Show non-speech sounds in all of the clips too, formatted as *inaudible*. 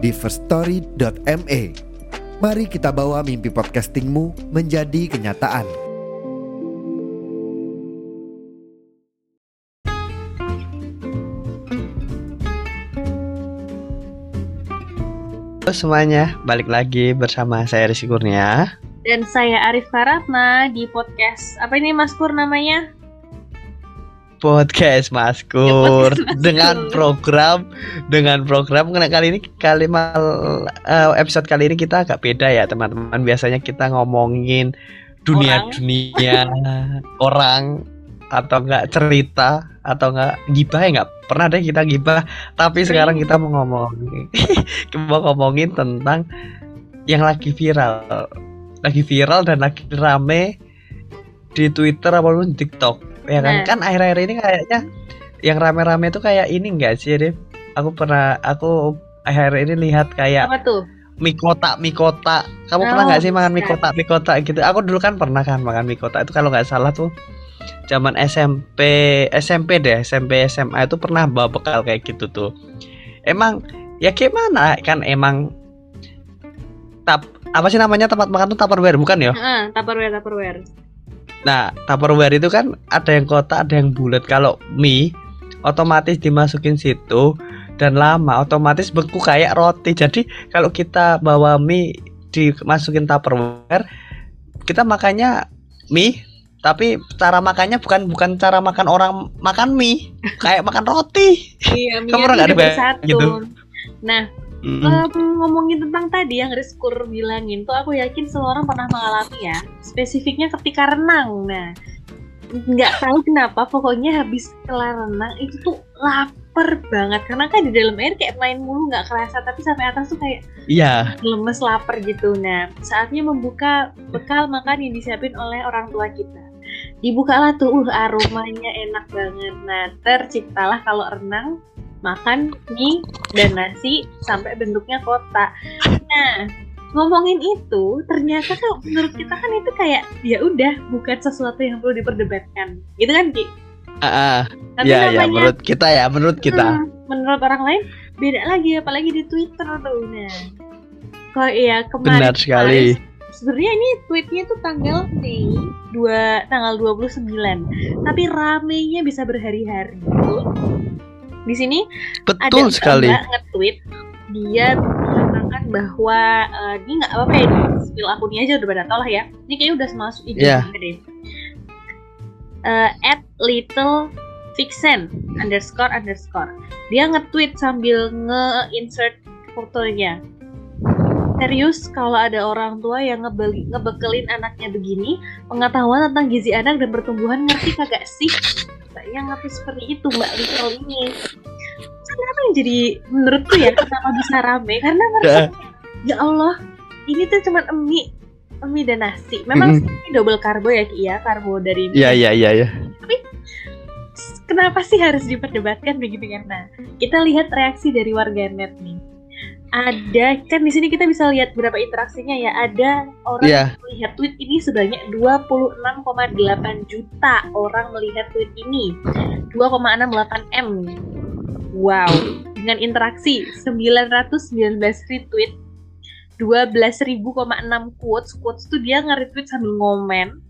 di firststory.me. Mari kita bawa mimpi podcastingmu menjadi kenyataan. Halo semuanya, balik lagi bersama saya Rizky Kurnia Dan saya Arif Karatna di podcast Apa ini Mas Kur namanya? Podcast Mas Kur Ya, podcast *laughs* Mas dengan program dengan program. Karena kali ini kali mal eh, episode kali ini kita agak beda ya teman-teman. Biasanya kita ngomongin dunia Orang. dunia *laughs* orang atau enggak cerita atau enggak gibah ya enggak pernah deh kita gibah tapi sekarang kita mau ngomongin *laughs* mau ngomongin tentang yang lagi viral. Lagi viral dan lagi rame di Twitter ataupun di TikTok ya kan Nah. kan akhir-akhir ini kayaknya yang rame-rame itu kayak ini enggak sih Rif? aku pernah aku akhir ini lihat kayak Apa tuh? mie kotak mie kotak kamu pernah Oh, nggak sih makan mie bisa. kotak mie kotak gitu aku dulu kan pernah kan makan mie kotak itu kalau nggak salah tuh zaman SMP SMP deh SMP SMA itu pernah bawa bekal kayak gitu tuh emang ya gimana kan emang tap apa sih namanya tempat makan tuh tupperware bukan ya Heeh, Tupperware, Tupperware Nah, Tupperware itu kan ada yang kotak, ada yang bulat. Kalau mie otomatis dimasukin situ dan lama otomatis beku kayak roti. Jadi kalau kita bawa mie dimasukin Tupperware, kita makannya mie tapi cara makannya bukan bukan cara makan orang makan mie, kayak makan roti. Iya, Kamu mie pernah nggak ada gitu? Nah, Mm-mm. em, ngomongin tentang tadi yang Rizkur bilangin tuh aku yakin semua orang pernah mengalami ya Spesifiknya ketika renang Nah, nggak tahu kenapa pokoknya habis kelar renang itu tuh lapar banget Karena kan di dalam air kayak main mulu nggak kerasa Tapi sampai atas tuh kayak Iya, lemes lapar gitu. Nah, saatnya membuka bekal makan yang disiapin oleh orang tua kita. Dibukalah tuh, uh aromanya enak banget. Nah, terciptalah kalau renang makan mie dan nasi sampai bentuknya kotak. Nah, ngomongin itu, ternyata kan menurut kita kan itu kayak ya udah bukan sesuatu yang perlu diperdebatkan. Gitu kan, Ki? Ah, ah. Tapi ya, ya, menurut kita ya, menurut kita. Hmm, menurut orang lain beda lagi apalagi di Twitter tuh. Nah, kok ya kemarin Benar sekali. Sebenarnya ini tweetnya tuh tanggal Mei 2 tanggal 29. Tapi ramenya bisa berhari-hari. Di sini ada Betul sekali. mbak nge-tweet dia mengatakan bahwa eh, ini nggak apa-apa ya spill akunnya aja udah pada tau lah ya. Ini kayaknya udah masuk ide juga deh. Eh, at little vixen underscore underscore dia nge-tweet sambil nge-insert fotonya serius kalau ada orang tua yang ngebeli, ngebekelin anaknya begini pengetahuan tentang gizi anak dan pertumbuhan ngerti kagak sih yang ngerti seperti itu mbak Little ini kenapa yang jadi menurutku ya kenapa bisa rame karena mereka ya Allah ini tuh cuman mie mie dan nasi memang Mm-mm. ini double karbo ya Ki ya karbo dari Iya, iya, iya, iya. kenapa sih harus diperdebatkan begitu kan? Nah, kita lihat reaksi dari warganet nih. Ada kan di sini kita bisa lihat berapa interaksinya ya. Ada orang Iya. yang melihat tweet ini sebanyak 26,8 juta orang melihat tweet ini. 2,68 m. Wow. Dengan interaksi 919 retweet 12.000,6 quotes. Quotes tuh dia nge-retweet sambil ngomen.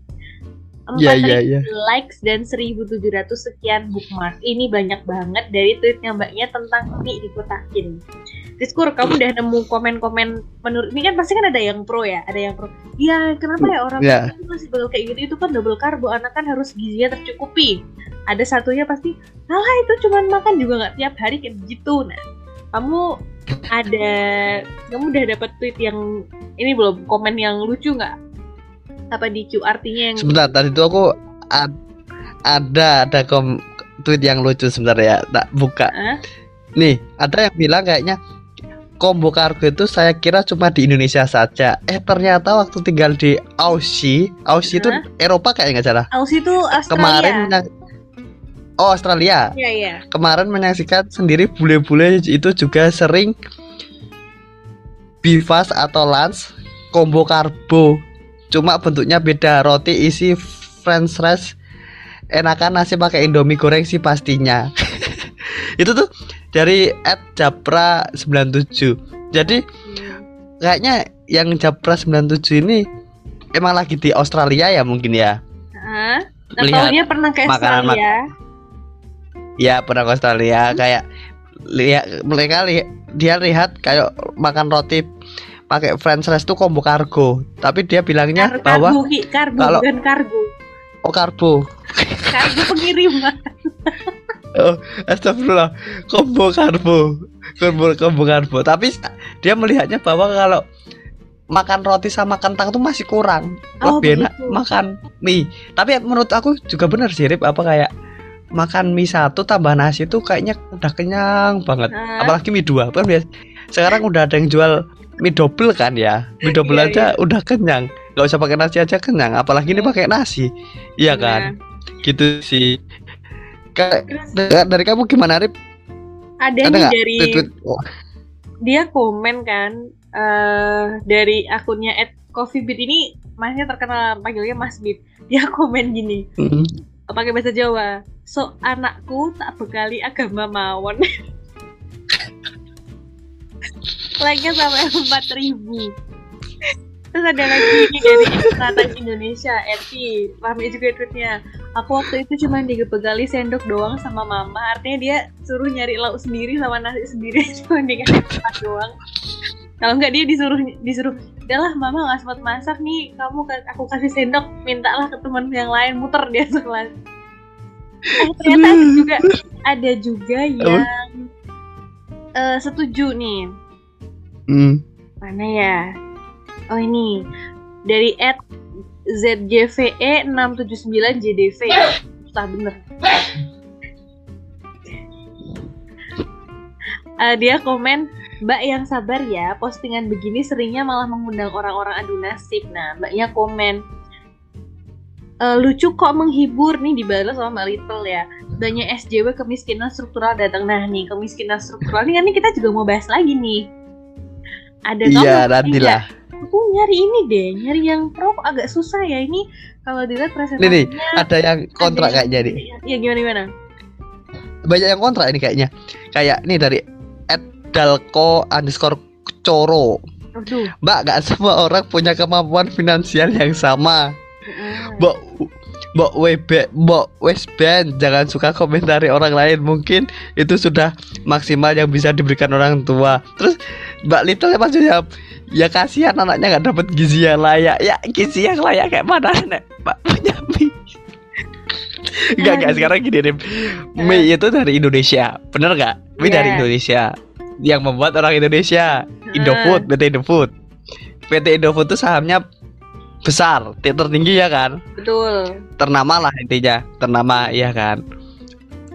Iya, iya, iya. likes dan 1700 sekian bookmark. Ini banyak banget dari tweetnya mbaknya tentang mie dikotakin. Rizkur, kamu udah nemu komen-komen menurut ini kan pasti kan ada yang pro ya, ada yang pro. Ya, kenapa ya orang Ya. itu masih bakal kayak gitu? Itu kan double karbo, anak kan harus gizinya tercukupi. Ada satunya pasti, alah itu cuman makan juga nggak tiap hari kayak begitu. Nah, kamu ada, kamu udah dapat tweet yang ini belum komen yang lucu nggak? Apa di QRT-nya yang Sebentar, tadi itu aku ad- ada ada kom tweet yang lucu sebentar ya. Tak buka. Hah? Nih, ada yang bilang kayaknya combo kargo itu saya kira cuma di Indonesia saja. Eh ternyata waktu tinggal di Aussie, Aussie itu Hah? Eropa kayak nggak salah. Aussie itu Australia. Kemarin Oh Australia. Iya iya. Kemarin menyaksikan sendiri bule-bule itu juga sering bifas atau lunch combo karbo. Cuma bentuknya beda. Roti isi french fries. Enakan nasi pakai indomie goreng sih pastinya. *laughs* itu tuh dari at Japra 97. Jadi kayaknya yang Japra 97 ini emang lagi di Australia ya mungkin ya. Melihat dia pernah ke makanan- Australia? Ya pernah ke Australia kayak lihat mereka li- dia lihat kayak makan roti pakai french fries itu combo kargo. Tapi dia bilangnya Kar- bahwa kargo, kargo kalau- bukan kargo. oh karbo. Kargo pengiriman. *laughs* Astagfirullah, combo karbo. Combo combo karbo. Tapi dia melihatnya bahwa kalau makan roti sama kentang itu masih kurang. Oh, Lebih enak begitu. makan mie. Tapi menurut aku juga benar sih Rip, apa kayak makan mie satu tambah nasi itu kayaknya udah kenyang banget. Hah? apalagi mie dua kan biasa sekarang udah ada yang jual mie double kan ya mie double Iya, aja udah kenyang nggak usah pakai nasi aja kenyang apalagi ini pakai nasi iya kan gitu sih Terus dari, dari kamu gimana Rip? ada, ada nih dari tweet-tweet? Oh, dia komen kan eh dari akunnya at Coffee Beat ini masnya terkenal panggilnya Mas Beat. Dia komen gini, mm, pakai bahasa Jawa. So anakku tak bekali agama mawon. *laughs* Like-nya sampai 4000 Terus ada lagi ini dari Selatan Indonesia, Eti, rame juga tweetnya. Aku waktu itu cuma dibekali sendok doang sama mama. Artinya dia suruh nyari lauk sendiri sama nasi sendiri, *laughs* cuma dikasih tempat doang. Kalau enggak dia disuruh disuruh, udahlah mama nggak sempat masak nih, kamu ka- aku kasih sendok, mintalah ke teman yang lain muter dia sekelas. Eh, ternyata ada juga ada juga yang eh, setuju nih. mm. Mana ya? Oh ini dari at ZJVE 679 JDV. Susah bener. Eh, dia komen Mbak yang sabar ya, postingan begini seringnya malah mengundang orang-orang adu nasib. Nah, mbaknya komen "Eh, lucu kok menghibur nih dibalas sama Mbak Little ya. Banyak SJW kemiskinan struktural datang. Nah nih kemiskinan struktural ini kan nih kita juga mau bahas lagi nih. Ada iya ngerti nanti nggak? lah aku nyari ini deh nyari yang pro agak susah ya ini. Kalau dilihat Nih, nih, presentasinya ada yang kontrak ada kayaknya nih ya gimana gimana? Banyak yang kontrak ini kayaknya. Kayak nih dari at dalko underscore coro aduh. Mbak gak semua orang punya kemampuan finansial yang sama. Mbak Mbak WB Mbak Westband jangan suka komentari orang lain. Mungkin itu sudah maksimal yang bisa diberikan orang tua. Terus Mbak Little jawab ya kasihan anaknya nggak dapat gizi yang layak. Ya gizi yang layak kayak mana nek? Mbak punya mie Enggak, *laughs* enggak, sekarang gini Rim Mie itu dari Indonesia. Bener nggak? Mie Iya. dari Indonesia. Yang membuat orang Indonesia. Indofood, PT Indofood. PT Indofood itu sahamnya besar, tertinggi ya kan? betul. Ternama lah intinya ternama ya kan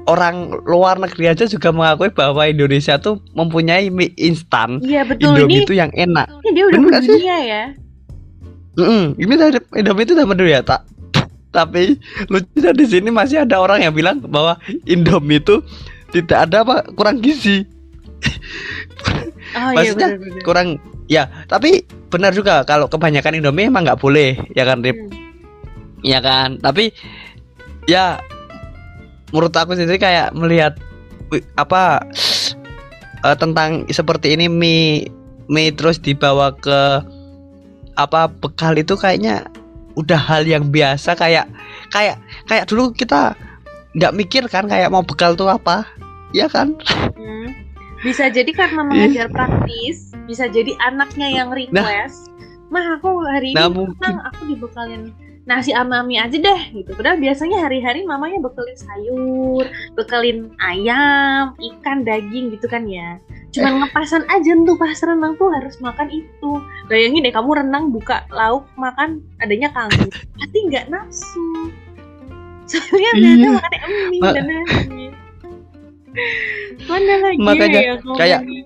orang luar negeri aja juga mengakui bahwa Indonesia tuh mempunyai mie instan. Iya betul. Indomie ini, itu yang enak. ini dia udah Bener ya. Mm-mm, ini dari Indomie itu udah mendunia tak tapi lucunya di sini masih ada orang yang bilang bahwa Indomie itu tidak ada apa kurang gizi. Oh iya Maksudnya, benar kurang ya tapi benar juga kalau kebanyakan Indomie emang nggak boleh ya kan Rip? Hmm. ya kan? Tapi ya menurut aku sendiri kayak melihat apa eh, tentang seperti ini mie mie terus dibawa ke apa bekal itu kayaknya udah hal yang biasa. Kayak kayak kayak dulu kita nggak mikir kan kayak mau bekal tuh apa ya kan? Hmm. bisa jadi karena mengajar praktis bisa jadi anaknya yang request. Mah aku hari ini nah mungkin. aku dibekalin nasi sama mie aja deh gitu. Padahal biasanya hari-hari mamanya bekalin sayur, bekalin ayam, ikan, daging gitu kan ya. Cuman ngepasan aja tuh pas renang tuh harus makan itu. Bayangin deh kamu renang buka lauk makan adanya kangkung, pasti nggak nafsu. Soalnya Iya. biasanya makannya mie dan nasi. Mana lagi Makanya ya kayak- ini?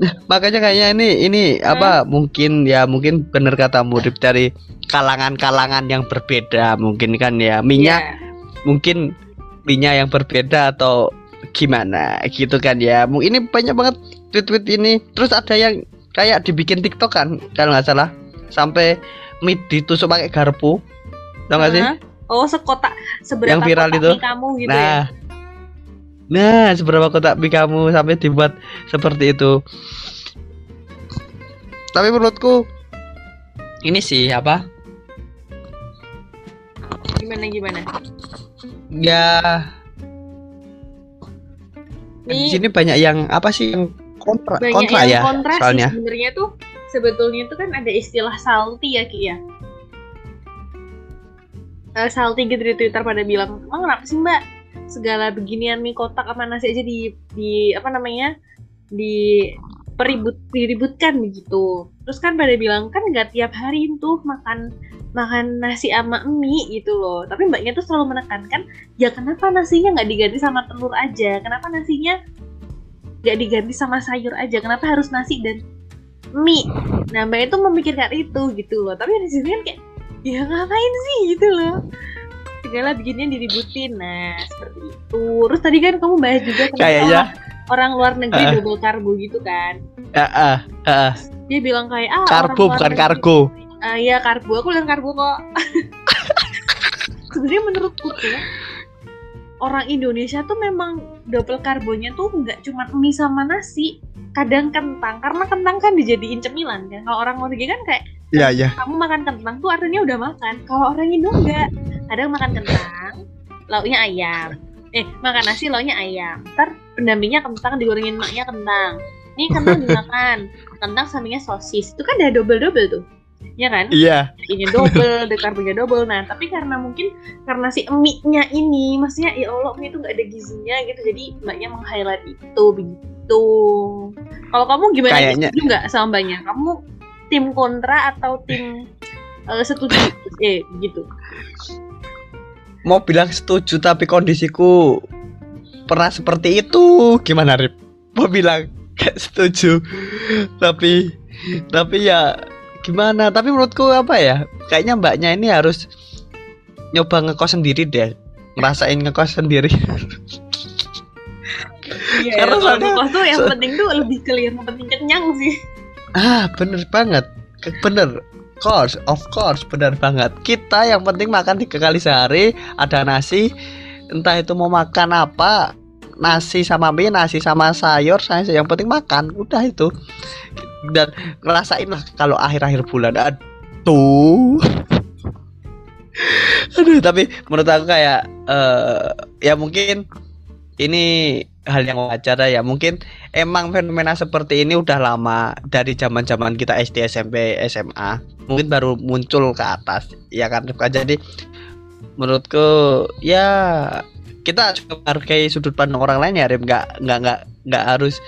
*laughs* makanya kayaknya ini ini apa mungkin ya mungkin benar kata Murib dari kalangan-kalangan yang berbeda mungkin kan ya minyak Iya. mungkin minyak yang berbeda atau gimana gitu kan ya ini banyak banget tweet-tweet ini terus ada yang kayak dibikin TikTok kan kalau nggak salah sampai mie ditusuk pakai garpu tau nggak sih Hah? Oh, sekotak seberapa Yang viral itu? kamu gitu ya. Nah seberapa kotak mie kamu sampai dibuat seperti itu tapi menurutku ini sih apa Gimana gimana? ya di Nih, sini banyak yang apa sih yang kontra banyak kontra yang ya kontra sih sebenarnya tuh sebetulnya tuh kan ada istilah salty ya Ki ya. Eh, salty gitu di Twitter pada bilang, "Emang kenapa sih, Mbak? Segala beginian mie kotak apa nasi aja di di apa namanya? di peribut diributkan begitu." Terus kan pada bilang kan nggak tiap hari tuh makan makan nasi sama mie gitu loh. Tapi mbaknya tuh selalu menekankan, ya kenapa nasinya nggak diganti sama telur aja? Kenapa nasinya nggak diganti sama sayur aja? Kenapa harus nasi dan mie? Nah mbak itu memikirkan itu gitu loh. Tapi di sini kan kayak, ya ngapain sih gitu loh? Segala bikinnya diributin. Nah seperti itu. Terus tadi kan kamu bahas juga tentang kayaknya orang, orang luar negeri Ah. double karbo gitu kan? ah, ah, ah. Dia bilang kayak ah karbo bukan negeri- kargo Ah iya karbo, aku bilang karbo kok. *laughs* Sebenarnya menurutku tuh orang Indonesia tuh memang double karbonya tuh nggak cuma mie sama nasi, kadang kentang karena kentang kan dijadiin cemilan kan. Kalau orang luar negeri kan kayak Iya iya. kamu makan kentang tuh artinya udah makan. Kalau orang Indo enggak, kadang makan kentang, lauknya ayam. Eh makan nasi lauknya ayam. Ntar pendampingnya kentang digorengin maknya kentang. Ini kentang dimakan, kentang sampingnya sosis. Itu kan udah double double tuh, ya kan? Iya. ini double, the karbonya double. Nah, tapi karena mungkin karena si mie-nya ini, maksudnya ya Allah mie itu nggak ada gizinya gitu, jadi mbaknya meng-highlight itu begitu. Kalau kamu gimana? Kayaknya- nggak sama mbaknya? Kamu tim kontra atau tim eh, setuju? *laughs* Eh, gitu. Mau bilang setuju tapi kondisiku pernah seperti itu. Gimana Rip? Mau bilang gak setuju. tapi tapi ya gimana? Tapi menurutku apa ya? Kayaknya mbaknya ini harus nyoba ngekos sendiri deh. Ngerasain ngekos sendiri. Iya, Karena kalau soalnya- ngekos tuh yang so- penting tuh lebih ke yang penting kenyang sih. Ah, bener banget. Bener. Course, of course, bener banget. Kita yang penting makan tiga kali sehari, ada nasi. Entah itu mau makan apa, nasi sama mie, nasi sama sayur, saya yang penting makan. Udah itu. Dan ngerasain lah kalau akhir-akhir bulan. Aduh. *laughs* Aduh, tapi menurut aku kayak eh ya mungkin ini hal yang wajar ya. Mungkin emang fenomena seperti ini udah lama dari zaman zaman kita SD SMP SMA mungkin baru muncul ke atas. Ya kan jadi menurutku ya kita harus menghargai sudut pandang orang lain ya Rif nggak nggak nggak nggak harus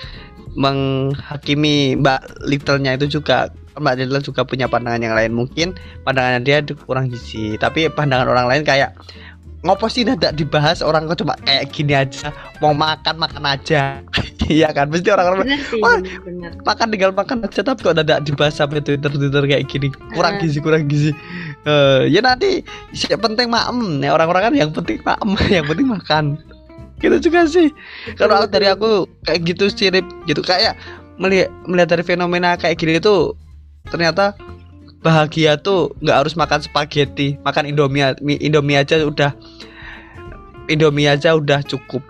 menghakimi Mbak Little-nya itu juga. Mbak Little juga punya pandangan yang lain. Mungkin pandangan dia kurang gizi. Tapi pandangan orang lain kayak ngopo sih tidak dibahas orang kok cuma kayak gini aja mau makan makan aja *laughs* iya kan mesti orang-orang Bener sih, Wah. bener, bener. makan tinggal makan aja tapi kok tidak dibahas sampai twitter twitter kayak gini kurang Ah. gizi kurang gizi Eh, ya nanti yang penting maem ya orang-orang kan yang penting maem *laughs* yang penting makan gitu juga sih kalau dari aku kayak gitu sih Rip. gitu kayak melihat melihat dari fenomena kayak gini itu ternyata bahagia tuh nggak harus makan spaghetti makan indomie mi- indomie aja udah indomie aja udah cukup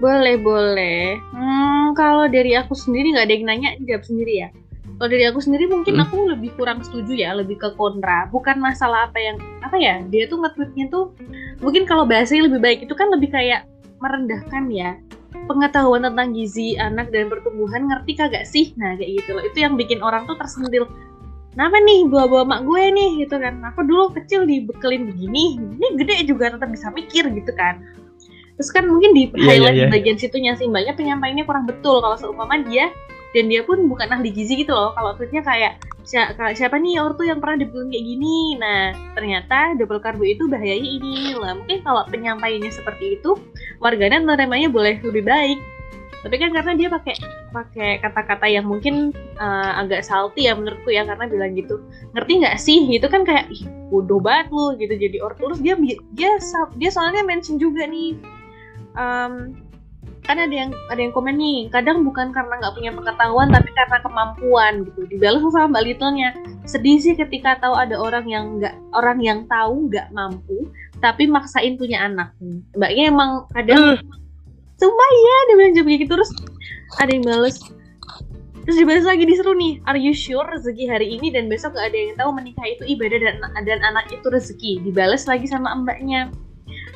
Boleh, boleh. Hmm, kalau dari aku sendiri nggak ada yang nanya, jawab sendiri ya. Kalau dari aku sendiri mungkin Hmm. aku lebih kurang setuju ya, lebih ke kontra. Bukan masalah apa yang apa ya, dia tuh nge-tweetnya tuh mungkin kalau bahasanya lebih baik itu kan lebih kayak merendahkan ya pengetahuan tentang gizi anak dan pertumbuhan ngerti kagak sih? Nah kayak gitu loh. Itu yang bikin orang tuh tersentil. Kenapa nih bawa-bawa mak gue nih gitu kan? Aku dulu kecil dibekelin begini, ini gede juga tetap bisa mikir gitu kan. Terus kan mungkin di Iya, iya, highlight iya. di bagian situnya sih mbaknya penyampaiannya kurang betul kalau seumpama dia dan dia pun bukan ahli gizi gitu loh. Kalau tweetnya kayak "Sia- ka- siapa nih ortu yang pernah dibekelin kayak gini. Nah ternyata double karbo itu bahayanya ini lah. Mungkin kalau penyampaiannya seperti itu warganet menerimanya boleh lebih baik tapi kan karena dia pakai pakai kata-kata yang mungkin uh, agak salty ya menurutku ya karena bilang gitu ngerti nggak sih gitu kan kayak ih bodoh banget lu gitu jadi ortu terus dia dia dia soalnya mention juga nih um, kan ada yang ada yang komen nih kadang bukan karena nggak punya pengetahuan tapi karena kemampuan gitu. Dibalas sama mbak Little-nya. Sedih sih ketika tahu ada orang yang nggak orang yang tahu nggak mampu tapi maksain punya anak. Mbaknya emang kadang uh. sumpah ya dia bilang juga gitu. Terus ada yang balas terus dibalas lagi disuruh nih are you sure rezeki hari ini dan besok gak ada yang tahu menikah itu ibadah dan dan anak itu rezeki? Dibalas lagi sama mbaknya.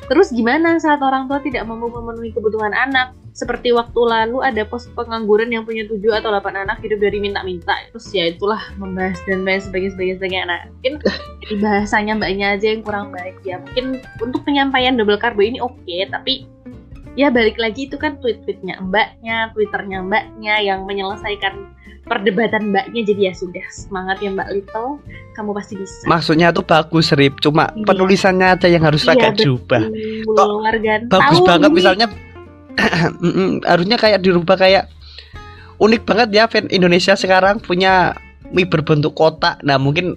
Terus gimana saat orang tua tidak mampu memenuhi kebutuhan anak? Seperti waktu lalu ada pos pengangguran yang punya tujuh atau delapan anak hidup dari minta-minta. Terus ya itulah membahas dan lain sebagainya sebagainya. sebagainya. Nah, mungkin *laughs* bahasanya mbaknya aja yang kurang baik ya. Mungkin untuk penyampaian double carbo ini oke, okay, tapi ya balik lagi itu kan tweet-tweetnya mbaknya, twitternya mbaknya yang menyelesaikan perdebatan mbaknya jadi ya sudah semangat ya mbak Little kamu pasti bisa maksudnya tuh bagus Rip cuma iya. penulisannya aja yang harus iya, agak diubah bagus Tau banget nih. misalnya *clears throat* harusnya kayak dirubah kayak unik banget ya fan Indonesia sekarang punya mie berbentuk kotak nah mungkin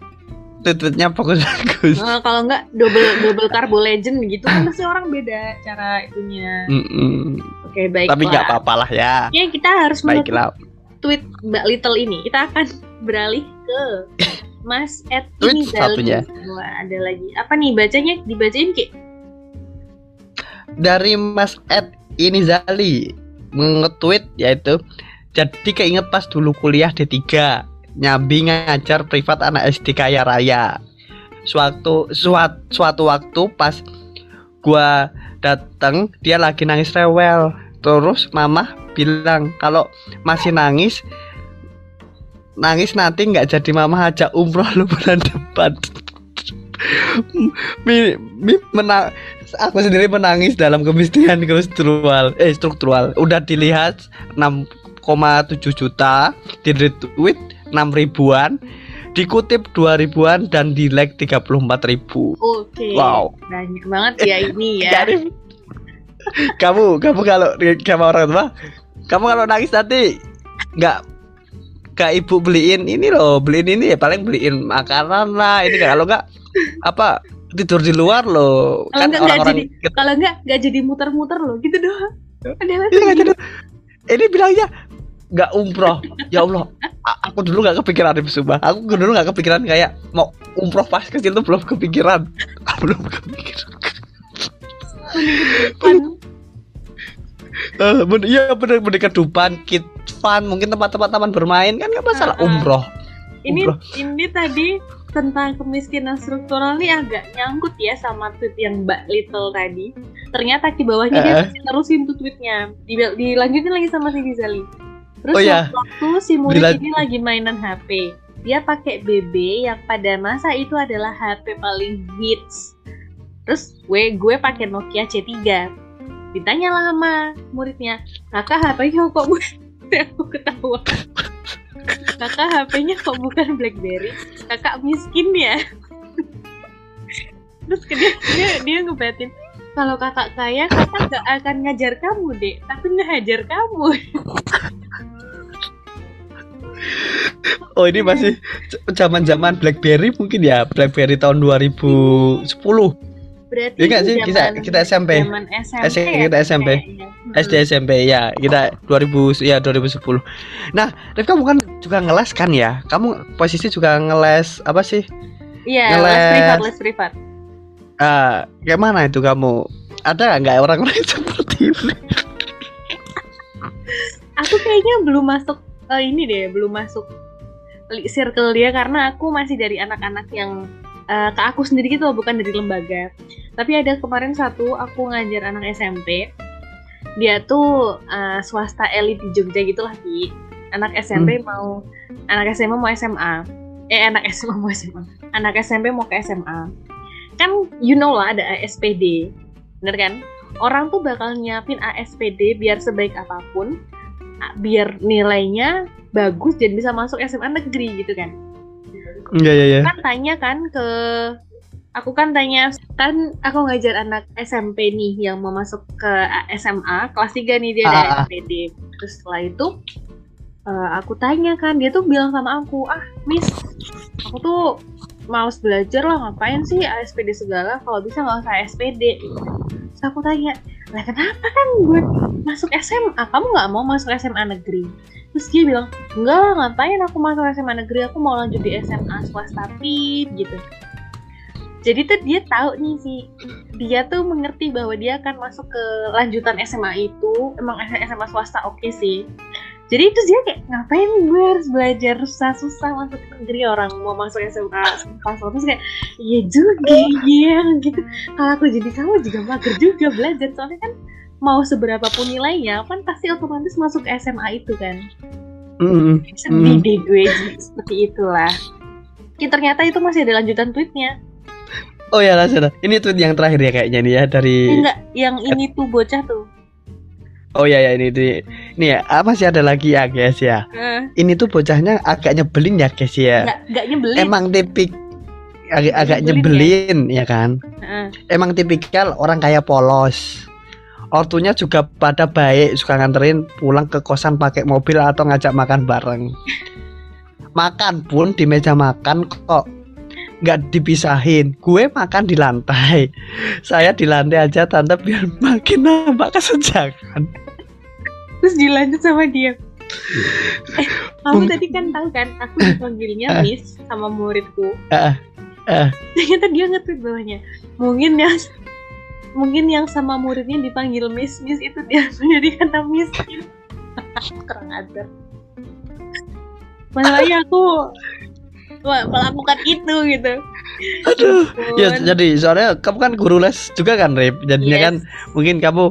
tweetnya bagus bagus nah, kalau enggak double double carbo legend gitu kan pasti orang beda cara itunya mm -mm. oke baik tapi nggak apa-apa lah ya ya kita harus baiklah tweet Mbak Little ini kita akan beralih ke Mas Ed ini satunya. Ada lagi. Apa nih bacanya? Dibacain Ki? Dari Mas Ed ini Zali nge-tweet yaitu jadi keinget pas dulu kuliah D3 nyambi ngajar privat anak SD kaya raya. Suatu suatu, suatu waktu pas gua dateng dia lagi nangis rewel. Terus mama bilang kalau masih nangis nangis nanti nggak jadi mama aja umroh lu bulan depan mi, mi menang aku sendiri menangis dalam kemiskinan struktural eh struktural. Udah dilihat 6,7 juta di retweet 6 ribuan dikutip 2 ribuan dan di like 34 ribu. Oke. Okay. wow. Banyak banget ya ini *laughs* ya. Kamu kamu kalau sama orang tua kamu kalau nangis nanti nggak ke ibu beliin ini loh beliin ini ya paling beliin makanan lah ini kalau nggak apa tidur di luar loh. Kan orang-orang kalau nggak nggak jadi muter-muter loh gitu doang. Ini, ini bilangnya nggak umroh. Ya Allah aku dulu nggak kepikiran nih sumpah. Aku dulu nggak kepikiran kayak mau umroh pas kecil tuh belum kepikiran. *laughs* Belum kepikiran. Uh, *laughs* ben iya bener bener kedupan kit fun mungkin tempat-tempat taman bermain kan nggak masalah. Uh, umroh. Ini umroh. ini tadi tentang kemiskinan struktural ini agak nyangkut ya sama tweet yang Mbak Little tadi. Ternyata di bawahnya uh. dia masih terusin tuh tweetnya. dilanjutin lagi sama si Gizali. Terus oh, ya. waktu si murid Bila... ini lagi mainan HP, dia pakai BB yang pada masa itu adalah HP paling hits. Terus gue gue pakai Nokia C3 ditanya lah sama muridnya kakak HP-nya kok bukan *laughs* aku ketawa kakak HP-nya kok bukan BlackBerry? Kakak miskin ya? Terus dia dia, dia ngebatin kalau kakak kaya kakak gak akan ngajar kamu dek. Tapi ngajar kamu. Oh ini masih zaman zaman BlackBerry mungkin ya? BlackBerry tahun 2010 Berarti ya sih kita kita SMP. SMP. SMP kita SMP. Ya, SD SMP ya, kita 2000 ya 2010. Nah, Rif kamu kan juga ngeles kan ya? Kamu posisi juga ngeles apa sih? Iya, ngeles les privat, les privat. Uh, kayak mana itu kamu? Ada nggak orang-orang *laughs* seperti ini? aku kayaknya belum masuk uh, ini deh, belum masuk circle dia karena aku masih dari anak-anak yang uh, ke aku sendiri gitu bukan dari lembaga. Tapi ada kemarin satu aku ngajar anak SMP dia tuh uh, swasta elit di Jogja gitu lah di anak SMP hmm. mau anak SMA mau SMA eh anak SMA mau SMA anak SMP mau ke SMA kan you know lah ada ASPD bener kan? Orang tuh bakal nyiapin ASPD biar sebaik apa pun biar nilainya bagus dan bisa masuk SMA negeri gitu kan Iya iya iya. Kan tanya kan ke aku kan tanya kan aku ngajar anak SMP nih yang mau masuk ke SMA kelas 3 nih dia ada Ah. SPD terus setelah itu eh, aku tanya kan dia tuh bilang sama aku ah miss aku tuh males belajar lah ngapain sih ASPD segala? Kalau bisa nggak usah SPD terus aku tanya lah kenapa kan gue masuk SMA kamu nggak mau masuk SMA negeri terus dia bilang enggak lah ngapain aku masuk SMA negeri? Aku mau lanjut di SMA swasta pin gitu. Jadi tuh dia tahu nih sih dia tuh mengerti bahwa dia akan masuk ke lanjutan SMA itu. Emang SMA swasta oke sih. Jadi itu dia kayak ngapain gue harus belajar susah-susah masuk ke negeri orang mau masuk SMA swasta? Terus kayak iya juga iya gitu. Kalau aku jadi kamu juga mager juga belajar. Soalnya kan mau seberapa pun nilainya kan pasti otomatis masuk ke SMA itu kan sedih Hmm. deh gue seperti itulah Ya, ternyata itu masih ada lanjutan tweetnya Oh ya lah. Ini tweet yang terakhir ya kayaknya nih ya dari enggak yang ini tuh bocah tuh Oh ya ya ini di ini ya ah, masih ada lagi ya guys ya. Eh, Ini tuh bocahnya agak nyebelin ya guys ya. enggak enggak nyebelin Emang tipik agak, agak Nyebelin nyebelin ya kan. Heeh. Emang tipikal orang kayak polos. Ortunya juga pada baik, suka nganterin pulang ke kosan pakai mobil atau ngajak makan bareng. Makan pun di meja makan kok nggak dipisahin. Gue makan di lantai. Saya di lantai aja tante biar *laughs* makin nambah kesenjangan. terus dilanjut sama dia *laughs* eh kamu tadi kan tahu kan aku dipanggilnya Ah. Miss sama muridku Ah, ah. ternyata dia nge-tweet bawahnya mungkin yang mungkin yang sama muridnya dipanggil Miss Miss itu dia *laughs* menjadi kata Miss kurang ajar masalahnya *laughs* aku melakukan itu gitu Aduh. Ya jadi soalnya kamu kan guru les juga kan Rip. Jadinya Yes. kan mungkin kamu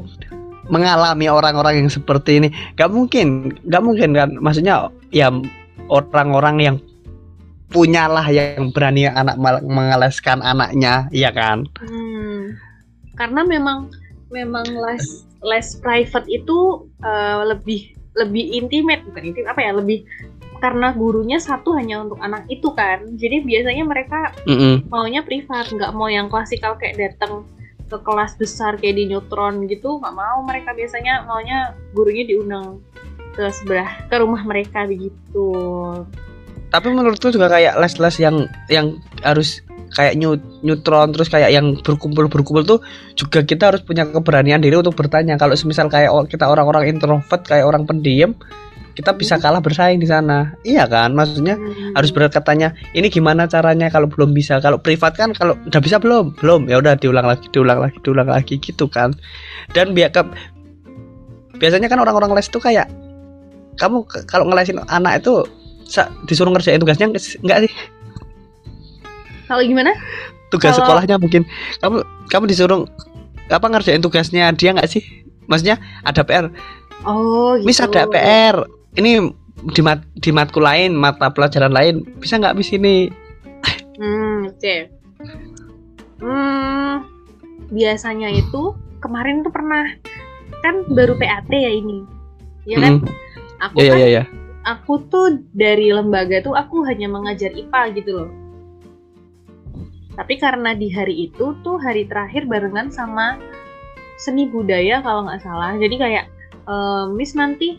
mengalami orang-orang yang seperti ini. Gak mungkin, gak mungkin kan. Maksudnya ya orang-orang yang punyalah yang berani anak mengeleskan anaknya, iya kan? Hmm, karena memang memang les les private itu eh, lebih lebih intimate bukan intimate apa ya lebih karena gurunya satu hanya untuk anak itu kan. Jadi biasanya mereka Mm-mm. maunya privat nggak mau yang klasikal kayak datang ke kelas besar kayak di neutron gitu nggak mau. Mereka biasanya maunya gurunya diundang ke sebelah ke rumah mereka begitu. Tapi menurutku juga kayak les-les yang yang harus kayak new, neutron terus kayak yang berkumpul berkumpul tuh juga kita harus punya keberanian diri untuk bertanya. Kalau semisal kayak kita orang-orang introvert kayak orang pendiam kita bisa kalah bersaing di sana. Iya kan? Maksudnya Hmm. harus berkatanya ini gimana caranya kalau belum bisa? Kalau privat kan kalau udah bisa belum? Belum. Ya udah diulang lagi diulang lagi diulang lagi gitu kan. Dan biar ke biasanya kan orang-orang les itu kayak kamu kalau ngelesin anak itu disuruh ngerjain tugasnya nggak sih- nggak sih kalau gimana? Tugas Kalau- sekolahnya mungkin. Kamu kamu disuruh apa ngerjain tugasnya dia nggak sih? Maksudnya ada PR oh gitu. mis ada PR ini di mat di matkul lain mata pelajaran lain bisa nggak mis ini? Hmm, oke. Hmm, biasanya itu kemarin tuh pernah kan baru PAT ya ini, ya kan? Mm. Aku ya ya kan, ya ya aku tuh dari lembaga tuh aku hanya mengajar IPA gitu loh. Tapi karena di hari itu tuh hari terakhir barengan sama seni budaya kalau nggak salah. Jadi kayak "Eh, Miss nanti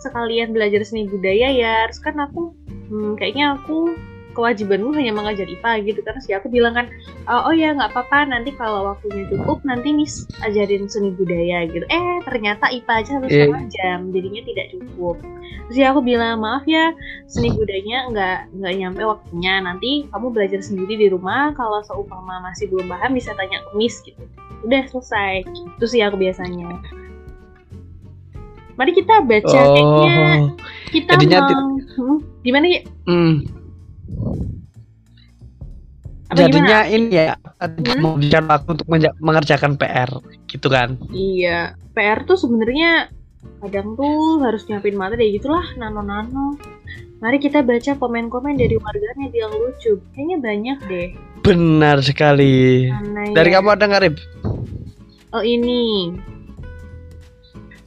sekalian belajar seni budaya ya. Terus kan aku hmm, kayaknya aku kewajibanmu hanya mengajar IPA gitu. Terus ya aku bilang kan oh, oh ya nggak apa-apa nanti kalau waktunya cukup nanti Miss ajarin seni budaya gitu. Eh ternyata IPA aja harus Iya. setengah jam jadinya tidak cukup. Terus ya aku bilang maaf ya seni budayanya nggak nggak nyampe waktunya nanti kamu belajar sendiri di rumah kalau seumpama masih belum paham bisa tanya ke Miss gitu udah selesai itu sih aku biasanya mari kita baca kayaknya oh kita jadinya ti- mau Hmm, gimana ya hmm. Apa jadinya gimana? ini ya Hmm? mau bicara waktu untuk mengerjakan PR gitu kan. Iya PR tuh sebenarnya kadang tuh harus nyiapin materi ya gitulah nano-nano. Mari kita baca komen-komen dari warganet yang lucu. Kayaknya banyak deh. Benar sekali. Mana dari ya? kamu ada nggak Rip? Oh ini.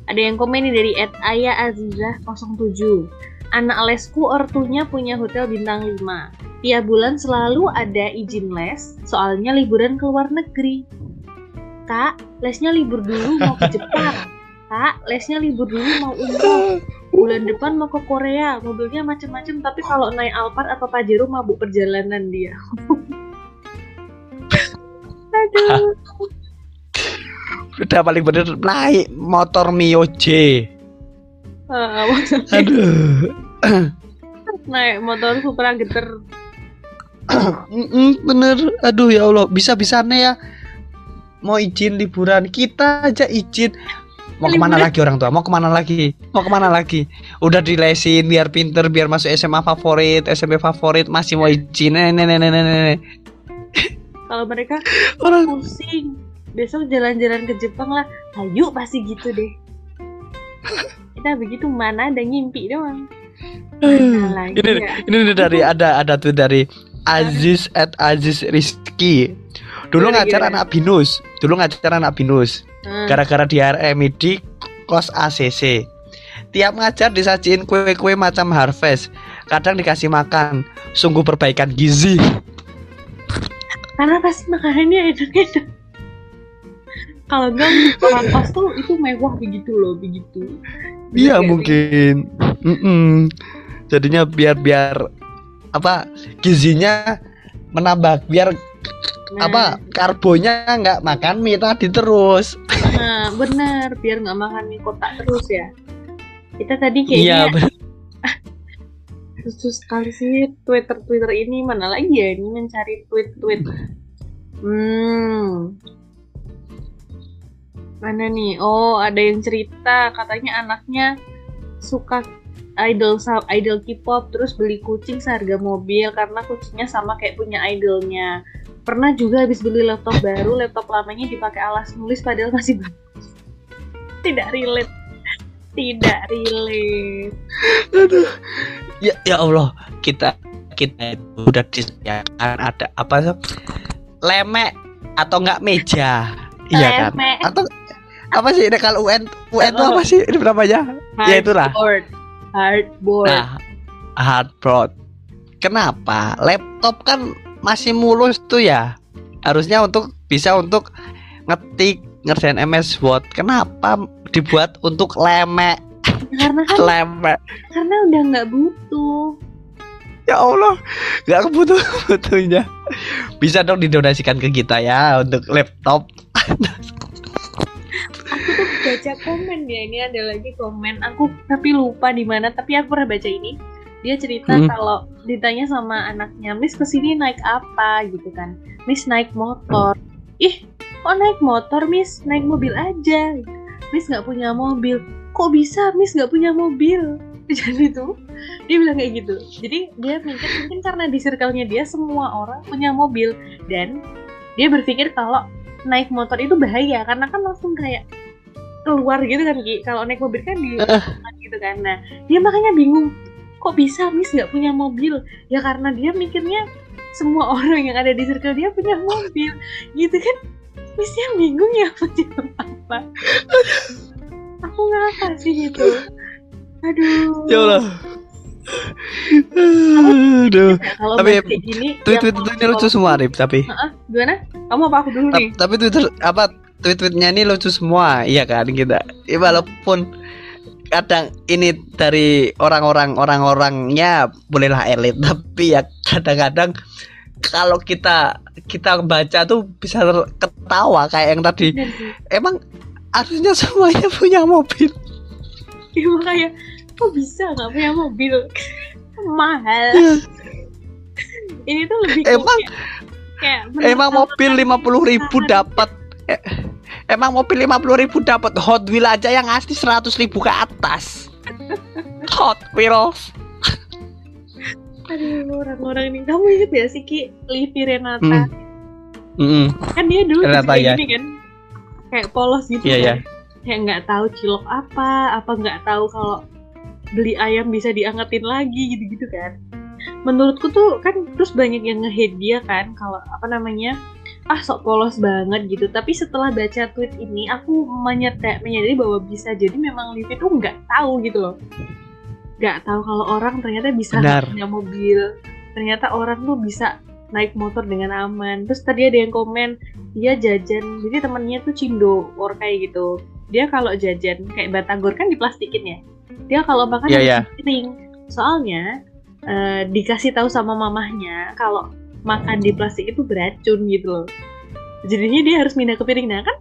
Ada yang komen nih dari Aya Azizah 07 Anak lesku ortunya punya hotel bintang 5. Tiap bulan selalu ada izin les, soalnya liburan ke luar negeri. Kak, lesnya libur dulu mau ke Jepang. Kak, lesnya libur dulu mau umroh. Bulan depan mau ke Korea, mobilnya macem-macem, tapi kalau naik Alphard atau Pajero mabuk perjalanan dia. *laughs* Aduh. Udah paling bener naik motor Mio J. Maksudnya Aduh. *coughs* naik motor Supra geter. *coughs* Bener. Aduh ya Allah, bisa-bisanya ya mau izin liburan kita aja izin mau ke mana lagi orang tua mau ke mana lagi mau ke mana lagi udah dilesin biar pinter biar masuk SMA favorit SMP favorit masih mau izin nenek nenek nenek Kalau mereka *coughs* orang pusing. Besok jalan-jalan ke Jepang lah. Ayo pasti gitu deh. *laughs* Kita begitu mana ada ngimpi doang. Lagi ini ya? ini nih dari ada ada tuh dari Aziz at Aziz Rizky. Dulu Gimana, ngajar anak binus. Dulu ngajar anak binus. Hmm. gara-gara di RMI di kos ACC tiap ngajar disajiin kue-kue macam harvest. Kadang dikasih makan. Sungguh perbaikan gizi. Karena pasti makanannya enak-enak. Kalau enggak orang kos tuh itu mewah begitu loh, begitu. Iya nggak mungkin Mm-mm. jadinya biar biar apa gizinya menambah biar? Nah, apa karbonya nggak makan mie tadi terus Nah, bener biar nggak makan mie kotak terus ya. Kita tadi iya kayaknya bener. *laughs* khusus sekali sih Twitter Twitter ini mana lagi ya ini mencari tweet tweet. Hmm. Mana nih? Oh, ada yang cerita katanya anaknya suka idol idol K-pop terus beli kucing seharga mobil karena kucingnya sama kayak punya idolnya. Pernah juga habis beli laptop baru, laptop lamanya dipakai alas nulis padahal masih bagus. *laughs* Tidak relate. Tidak relate. Aduh. Ya ya Allah, kita kita itu udah disediakan ada apa sih? Lemek atau enggak meja. Iya kan? Atau apa sih ini kalau UN UN itu apa sih ini namanya? Ya itulah. Hardboard. Hardboard. Nah, hardboard. Kenapa? Laptop kan masih mulus tuh ya. Harusnya untuk bisa untuk ngetik ngerjain MS Word. Kenapa dibuat untuk lemek? karena kan Lemek. karena udah nggak butuh. Ya Allah, nggak kebutuh *laughs* butuhnya. Bisa dong didonasikan ke kita ya untuk laptop. *laughs* Aku tuh baca komen ya ini ada lagi komen. Aku tapi lupa di mana. Tapi aku pernah baca ini. Dia cerita Hmm. kalau ditanya sama anaknya, Miss ke sini naik apa gitu kan? Miss naik motor. Ih, kok naik motor, Miss? Naik mobil aja. Miss nggak punya mobil. Kok bisa Miss nggak punya mobil? *laughs* Jadi tuh dia bilang kayak gitu. Jadi dia mikir mungkin karena di circle-nya dia semua orang punya mobil dan dia berpikir kalau naik motor itu bahaya karena kan langsung kayak keluar gitu kan Ki. Kalau naik mobil kan di gitu kan. Nah, dia makanya bingung. Kok bisa Miss nggak punya mobil? Ya karena dia mikirnya semua *laughs* orang yang ada di circle dia punya mobil. Gitu kan. Missnya bingung ya punya apa. Aku ngapa sih itu? Aduh. Ya Allah. Aduh. Kalau Tapi bahas kayak gini, Tweet-tweet yang itu lucu semua, Rip, tapi Heeh, gimana? Kamu apa aku dulu nih? Ta- tapi Twitter apa tweet-tweetnya ini lucu semua, iya kan kita. Ya, walaupun kadang ini dari orang-orang orang-orangnya bolehlah elit, *laughs* tapi ya kadang-kadang kalau kita kita baca tuh bisa ketawa kayak yang tadi. Emang harusnya semuanya *laughs* punya mobil. Iya makanya kok bisa nggak punya mobil *laughs* mahal ini tuh lebih Emang kayak, kayak emang mobil lima puluh ribu dapat eh, emang mobil lima puluh ribu dapat Hot Wheel aja yang asli seratus ribu ke atas. Hot Wheels. aduh orang-orang ini kamu inget ya sih Ki Livi Renata Hmm. Mm-mm. kan dia dulu Renata, kayak ya. gini kan kayak polos gitu Iya, kan iya. kayak nggak tahu cilok apa apa nggak tahu kalau beli ayam bisa diangetin lagi gitu-gitu kan menurutku tuh kan terus banyak yang nge-hate dia kan kalau apa namanya ah sok polos banget gitu. Tapi setelah baca tweet ini aku menyadari, menyadari bahwa bisa jadi memang Livi tuh nggak tahu gitu loh. Nggak tahu kalau orang ternyata bisa Benar. punya mobil. Ternyata orang tuh bisa naik motor dengan aman. Terus tadi ada yang komen dia jajan. Jadi temennya tuh cindo or kayak gitu. Dia kalau jajan kayak batagor kan diplastikin ya? Dia kalau makan harus iya. piring soalnya eh, dikasih tahu sama mamahnya kalau makan di plastik itu beracun gitu loh. Jadinya dia harus pindah ke piring. Nah kan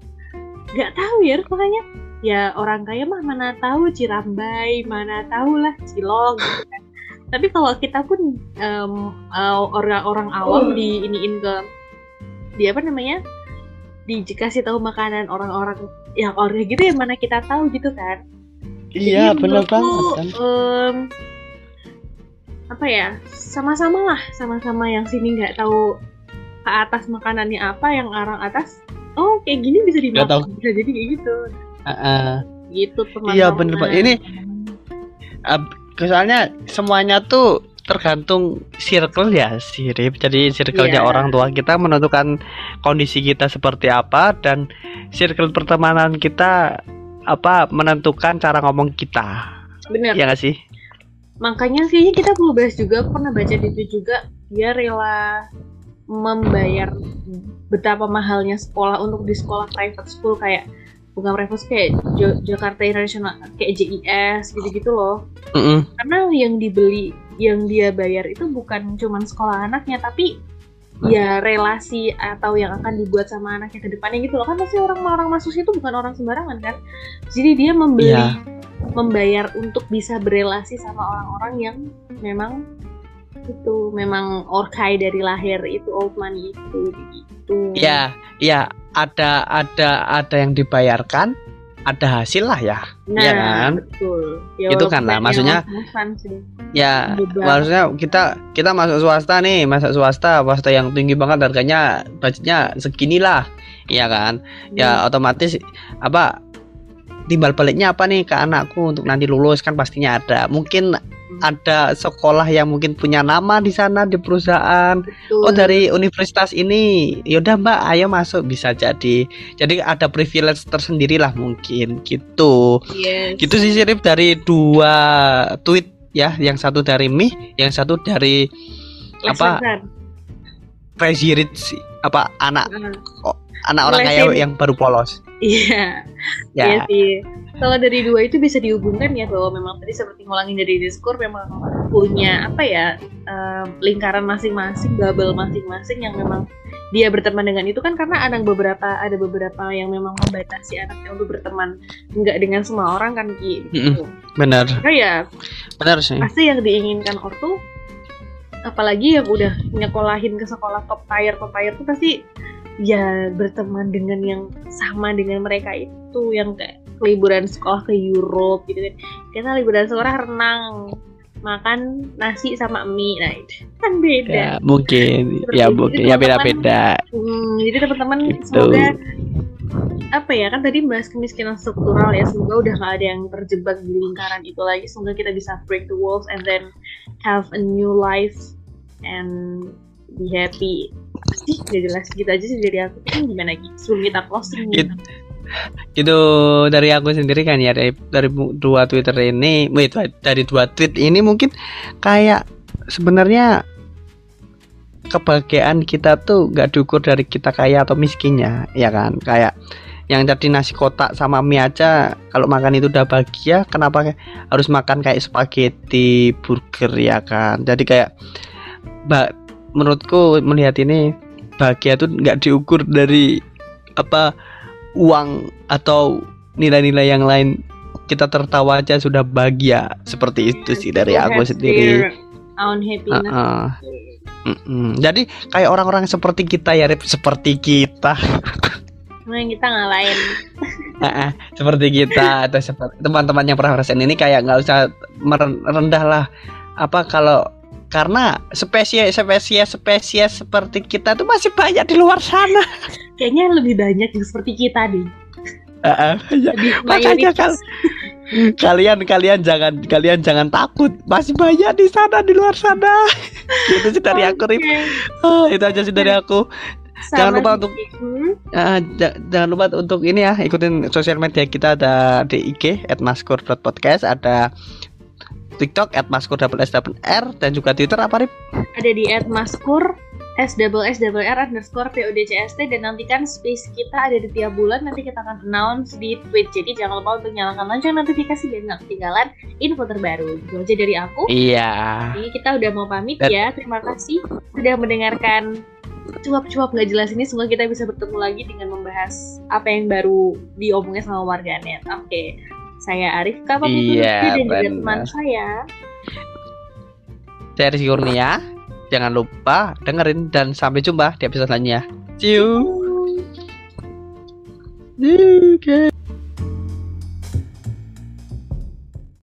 nggak tahu ya makanya ya orang kaya mah mana tahu cirambai mana tahu lah cilok gitu kan. Tapi kalau kita pun em, eh, orang-orang awam di iniin ke di apa namanya dikasih tahu makanan orang-orang yang orang gitu ya mana kita tahu gitu kan. Iya, menurutku, banget kan. em, apa ya sama-sama lah sama-sama yang sini nggak tahu ke atas makanannya apa yang orang atas oh kayak gini bisa tahu. dimakan bisa jadi kayak gitu Heeh. gitu teman Iya, bener, Pak. Ini- Ab- Soalnya semuanya tuh tergantung circle ya sirip jadi circle-nya Iya. orang tua kita menentukan kondisi kita seperti apa dan circle pertemanan kita apa menentukan cara ngomong kita bener ya nggak sih makanya kayaknya kita perlu bahas juga aku pernah baca di itu juga dia rela membayar betapa mahalnya sekolah untuk di sekolah private school kayak bukan private school kayak Jo- Jakarta International kayak JIS gitu-gitu loh Mm-mm. karena yang dibeli yang dia bayar itu bukan cuman sekolah anaknya tapi ya relasi atau yang akan dibuat sama anaknya ke depannya gitu loh kan pasti orang-orang masuk situ bukan orang sembarangan kan jadi dia membeli Iya. Membayar untuk bisa berelasi sama orang-orang yang memang itu memang orkai dari lahir itu old money itu gitu. Ya ya ada ada ada yang dibayarkan ada hasil lah ya. Nah Iya kan? betul. Ya, Itu kan lah, maksudnya- ya Beban. maksudnya kita kita masuk swasta nih masuk swasta swasta yang tinggi banget harganya budgetnya segini lah ya kan? Ya otomatis apa timbal baliknya apa nih ke anakku untuk nanti lulus kan pastinya ada. Mungkin ada sekolah yang mungkin punya nama di sana di perusahaan. Betul. oh dari universitas ini. Yaudah mbak ayo masuk. Bisa jadi. Jadi ada privilege tersendiri lah mungkin. Gitu. Yes. gitu sih Sirip dari dua tweet ya. Yang satu dari Mi yang satu dari apa? Crazy Rich apa anak Ah, anak orang kaya yang baru polos Iya, iya ya sih. Kalau dari dua itu bisa dihubungkan ya bahwa memang tadi seperti ngulangin dari diskur memang punya apa ya em, lingkaran masing-masing, bubble masing-masing yang memang dia berteman dengan itu kan karena ada beberapa ada beberapa yang memang membatasi anaknya untuk berteman nggak dengan semua orang kan Ki. gitu. benar Maka ya benar sih pasti yang diinginkan ortu apalagi yang udah nyekolahin ke sekolah top tier top tier tuh pasti ya berteman dengan yang sama dengan mereka itu yang kayak liburan sekolah ke Europe gitu kan. Kita liburan sekolah renang makan nasi sama mie. Nah itu kan beda. Ya mungkin. Seperti ya mungkin. Jadi ya beda beda Hmm, jadi teman-teman Gitu. semoga apa ya kan tadi bahas kemiskinan struktural ya semoga udah gak ada yang terjebak di lingkaran itu lagi. Semoga kita bisa break the walls and then have a new life and be happy sih udah jelas. Gitu aja sih dari aku. Kan gimana lagi? Sebelum kita closing Gitu. itu dari aku sendiri kan ya dari, dari dua twitter ini wait, dari dua tweet ini mungkin kayak sebenarnya kebahagiaan kita tuh nggak diukur dari kita kaya atau miskinnya ya kan? Kayak yang tadi nasi kotak sama mie aja kalau makan itu udah bahagia kenapa harus makan kayak spaghetti burger ya kan? Jadi kayak menurutku melihat ini bahagia tuh nggak diukur dari apa uang atau nilai-nilai yang lain. Kita tertawa aja sudah bahagia seperti itu sih dari aku sendiri. their own happiness. Heeh. Mm-mm. jadi kayak orang-orang seperti kita ya Rip. Seperti kita. Nah, *laughs* yang kita ngalahin. *laughs* Heeh, seperti kita atau seperti teman-teman yang pernah ngerasain ini kayak nggak usah merendah lah. Apa kalau karena spesies spesies spesies seperti kita tuh masih banyak di luar sana. Kayaknya lebih banyak yang seperti kita deh Heeh, ya. makanya kan kalian kalian jangan kalian jangan takut. Masih banyak di sana di luar sana. *laughs* Itu sih dari aku Rip. Ah, itu aja sih dari aku. Jangan Sama lupa sih. untuk- ja- jangan lupa untuk ini ya ikutin sosial media kita ada di IG @maskur.podcast ada TikTok at maskur double S double R dan juga Twitter apa Rip? Ada di @maskur S double S double R underscore PODCST dan nantikan space kita ada di tiap bulan nanti kita akan announce di Twitch. Jadi jangan lupa untuk nyalakan lonceng notifikasi biar nggak ketinggalan info terbaru. Itu aja dari aku. Iya. Jadi kita udah mau pamit Dan- ya. Terima kasih sudah mendengarkan cuap-cuap nggak jelas ini. Semoga kita bisa bertemu lagi dengan membahas apa yang baru diomongin sama warganet. Oke saya Arif pamit Iya, dan juga teman saya Saya Rizky Kurnia. Jangan lupa dengerin dan sampai jumpa di episode selanjutnya. See you. Okay.